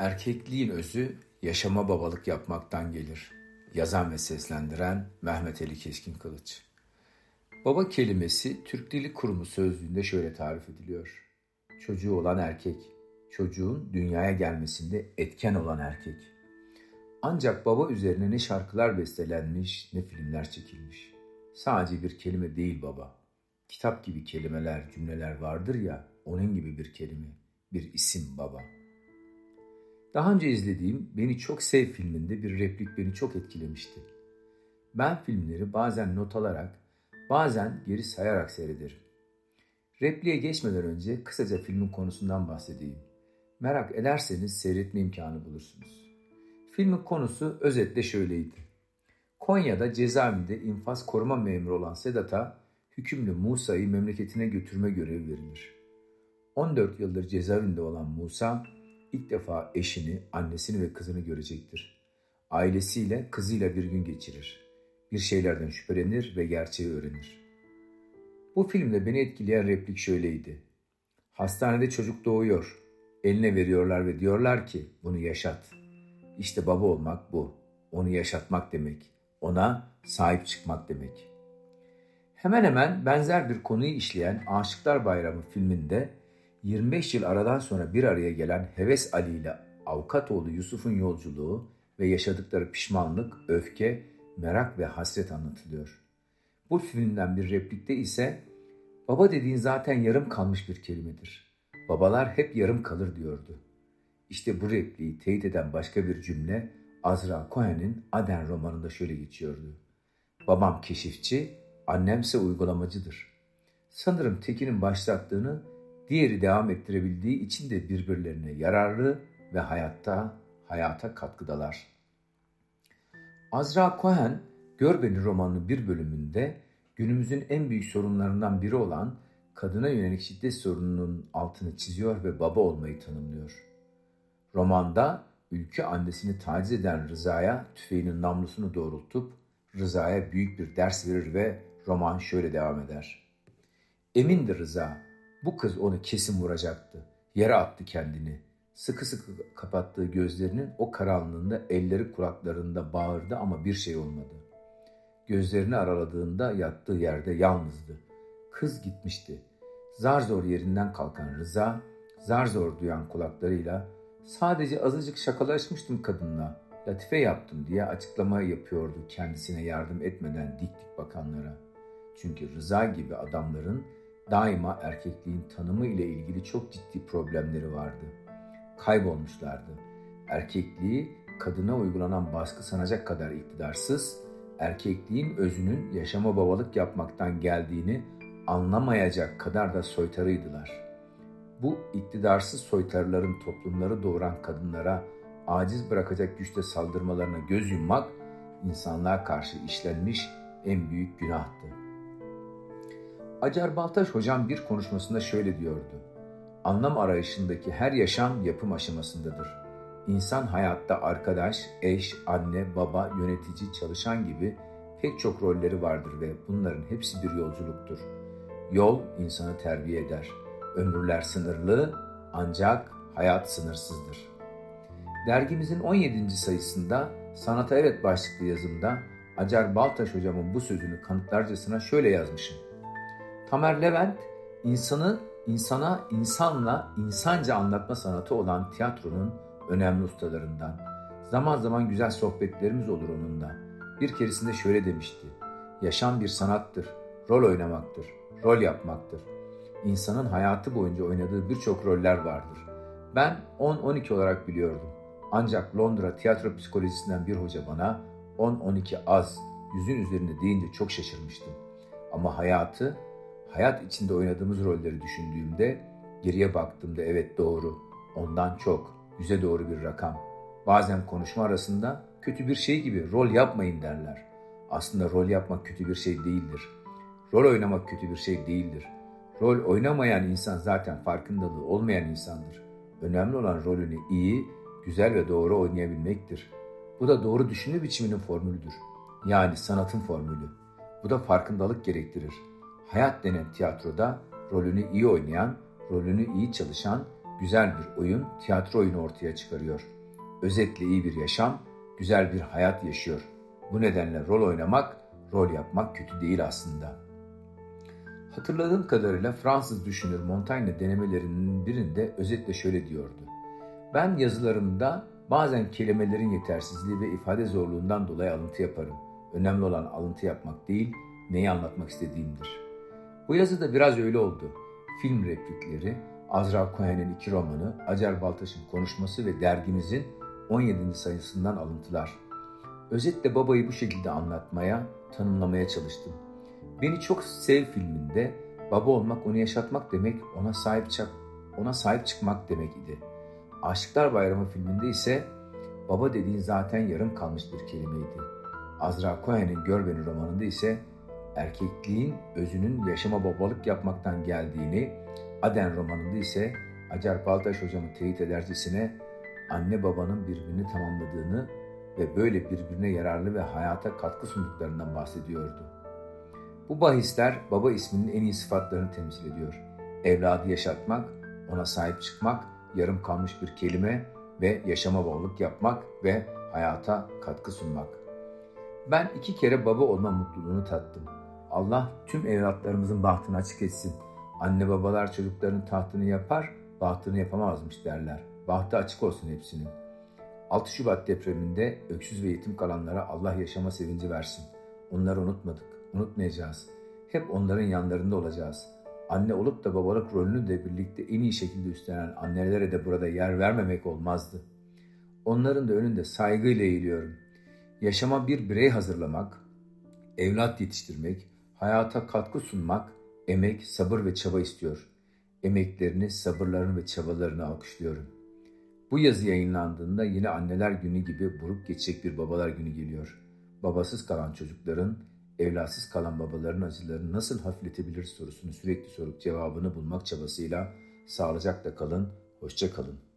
Erkekliğin özü yaşama babalık yapmaktan gelir. Yazan ve seslendiren Mehmet Ali Keskin Kılıç. Baba kelimesi Türk Dili Kurumu sözlüğünde şöyle tarif ediliyor. Çocuğu olan erkek, çocuğun dünyaya gelmesinde etken olan erkek. Ancak baba üzerine ne şarkılar bestelenmiş ne filmler çekilmiş. Sadece bir kelime değil baba. Kitap gibi kelimeler, cümleler vardır ya, onun gibi bir kelime, bir isim baba.'' Daha önce izlediğim Beni Çok Sev filminde bir replik beni çok etkilemişti. Ben filmleri bazen not alarak, bazen geri sayarak seyrederim. Repliğe geçmeden önce kısaca filmin konusundan bahsedeyim. Merak ederseniz seyretme imkanı bulursunuz. Filmin konusu özetle şöyleydi. Konya'da cezaevinde infaz koruma memuru olan Sedat'a hükümlü Musa'yı memleketine götürme görevi verilir. 14 yıldır cezaevinde olan Musa, ilk defa eşini, annesini ve kızını görecektir. Ailesiyle, kızıyla bir gün geçirir. Bir şeylerden şüphelenir ve gerçeği öğrenir. Bu filmde beni etkileyen replik şöyleydi. Hastanede çocuk doğuyor. Eline veriyorlar ve diyorlar ki bunu yaşat. İşte baba olmak bu. Onu yaşatmak demek. Ona sahip çıkmak demek. Hemen hemen benzer bir konuyu işleyen Aşıklar Bayramı filminde 25 yıl aradan sonra bir araya gelen Heves Ali ile Avukatoğlu Yusuf'un yolculuğu ve yaşadıkları pişmanlık, öfke, merak ve hasret anlatılıyor. Bu filmden bir replikte ise baba dediğin zaten yarım kalmış bir kelimedir. Babalar hep yarım kalır diyordu. İşte bu repliği teyit eden başka bir cümle Azra Cohen'in Aden romanında şöyle geçiyordu. Babam keşifçi, annemse uygulamacıdır. Sanırım Tekin'in başlattığını diğeri devam ettirebildiği için de birbirlerine yararlı ve hayatta hayata katkıdalar. Azra Cohen, Gör Beni romanının bir bölümünde günümüzün en büyük sorunlarından biri olan kadına yönelik şiddet sorununun altını çiziyor ve baba olmayı tanımlıyor. Romanda ülke annesini taciz eden Rıza'ya tüfeğinin namlusunu doğrultup Rıza'ya büyük bir ders verir ve roman şöyle devam eder. Emindir Rıza, bu kız onu kesin vuracaktı. Yere attı kendini. Sıkı sıkı kapattığı gözlerinin o karanlığında elleri kulaklarında bağırdı ama bir şey olmadı. Gözlerini araladığında yattığı yerde yalnızdı. Kız gitmişti. Zar zor yerinden kalkan Rıza, zar zor duyan kulaklarıyla sadece azıcık şakalaşmıştım kadınla, latife yaptım diye açıklama yapıyordu kendisine yardım etmeden dik dik bakanlara. Çünkü Rıza gibi adamların daima erkekliğin tanımı ile ilgili çok ciddi problemleri vardı. Kaybolmuşlardı. Erkekliği kadına uygulanan baskı sanacak kadar iktidarsız, erkekliğin özünün yaşama babalık yapmaktan geldiğini anlamayacak kadar da soytarıydılar. Bu iktidarsız soytarıların toplumları doğuran kadınlara aciz bırakacak güçte saldırmalarına göz yummak insanlığa karşı işlenmiş en büyük günahtı. Acar Baltaş hocam bir konuşmasında şöyle diyordu. Anlam arayışındaki her yaşam yapım aşamasındadır. İnsan hayatta arkadaş, eş, anne, baba, yönetici, çalışan gibi pek çok rolleri vardır ve bunların hepsi bir yolculuktur. Yol insanı terbiye eder. Ömürler sınırlı ancak hayat sınırsızdır. Dergimizin 17. sayısında Sanata Evet başlıklı yazımda Acar Baltaş hocamın bu sözünü kanıtlarcasına şöyle yazmışım. Tamer Levent insanı insana insanla insanca anlatma sanatı olan tiyatronun önemli ustalarından. Zaman zaman güzel sohbetlerimiz olur onunla. Bir keresinde şöyle demişti. Yaşam bir sanattır, rol oynamaktır, rol yapmaktır. İnsanın hayatı boyunca oynadığı birçok roller vardır. Ben 10-12 olarak biliyordum. Ancak Londra tiyatro psikolojisinden bir hoca bana 10-12 az, yüzün üzerinde deyince çok şaşırmıştım. Ama hayatı hayat içinde oynadığımız rolleri düşündüğümde geriye baktığımda evet doğru, ondan çok, yüze doğru bir rakam. Bazen konuşma arasında kötü bir şey gibi rol yapmayın derler. Aslında rol yapmak kötü bir şey değildir. Rol oynamak kötü bir şey değildir. Rol oynamayan insan zaten farkındalığı olmayan insandır. Önemli olan rolünü iyi, güzel ve doğru oynayabilmektir. Bu da doğru düşünme biçiminin formülüdür. Yani sanatın formülü. Bu da farkındalık gerektirir. Hayat denen tiyatroda rolünü iyi oynayan, rolünü iyi çalışan, güzel bir oyun, tiyatro oyunu ortaya çıkarıyor. Özetle iyi bir yaşam, güzel bir hayat yaşıyor. Bu nedenle rol oynamak, rol yapmak kötü değil aslında. Hatırladığım kadarıyla Fransız düşünür Montaigne denemelerinin birinde özetle şöyle diyordu. Ben yazılarımda bazen kelimelerin yetersizliği ve ifade zorluğundan dolayı alıntı yaparım. Önemli olan alıntı yapmak değil, neyi anlatmak istediğimdir. Bu yazıda biraz öyle oldu. Film replikleri, Azra Cohen'in iki romanı, Acar Baltaş'ın konuşması ve dergimizin 17. sayısından alıntılar. Özetle babayı bu şekilde anlatmaya, tanımlamaya çalıştım. Beni çok sev filminde baba olmak, onu yaşatmak demek, ona sahip çık ona sahip çıkmak demek idi. Aşıklar Bayramı filminde ise baba dediğin zaten yarım kalmış bir kelimeydi. Azra Cohen'in Gör Beni romanında ise erkekliğin özünün yaşama babalık yapmaktan geldiğini, Aden romanında ise Acar Baltaş hocamı teyit edercesine anne babanın birbirini tamamladığını ve böyle birbirine yararlı ve hayata katkı sunduklarından bahsediyordu. Bu bahisler baba isminin en iyi sıfatlarını temsil ediyor. Evladı yaşatmak, ona sahip çıkmak, yarım kalmış bir kelime ve yaşama babalık yapmak ve hayata katkı sunmak. Ben iki kere baba olma mutluluğunu tattım. Allah tüm evlatlarımızın bahtını açık etsin. Anne babalar çocukların tahtını yapar, bahtını yapamazmış derler. Bahtı açık olsun hepsinin. 6 Şubat depreminde öksüz ve yetim kalanlara Allah yaşama sevinci versin. Onları unutmadık, unutmayacağız. Hep onların yanlarında olacağız. Anne olup da babalık rolünü de birlikte en iyi şekilde üstlenen annelere de burada yer vermemek olmazdı. Onların da önünde saygıyla eğiliyorum. Yaşama bir birey hazırlamak, evlat yetiştirmek, hayata katkı sunmak, emek, sabır ve çaba istiyor. Emeklerini, sabırlarını ve çabalarını alkışlıyorum. Bu yazı yayınlandığında yine anneler günü gibi buruk geçecek bir babalar günü geliyor. Babasız kalan çocukların, evlatsız kalan babaların acılarını nasıl hafifletebilir sorusunu sürekli sorup cevabını bulmak çabasıyla sağlıcakla kalın, hoşça kalın.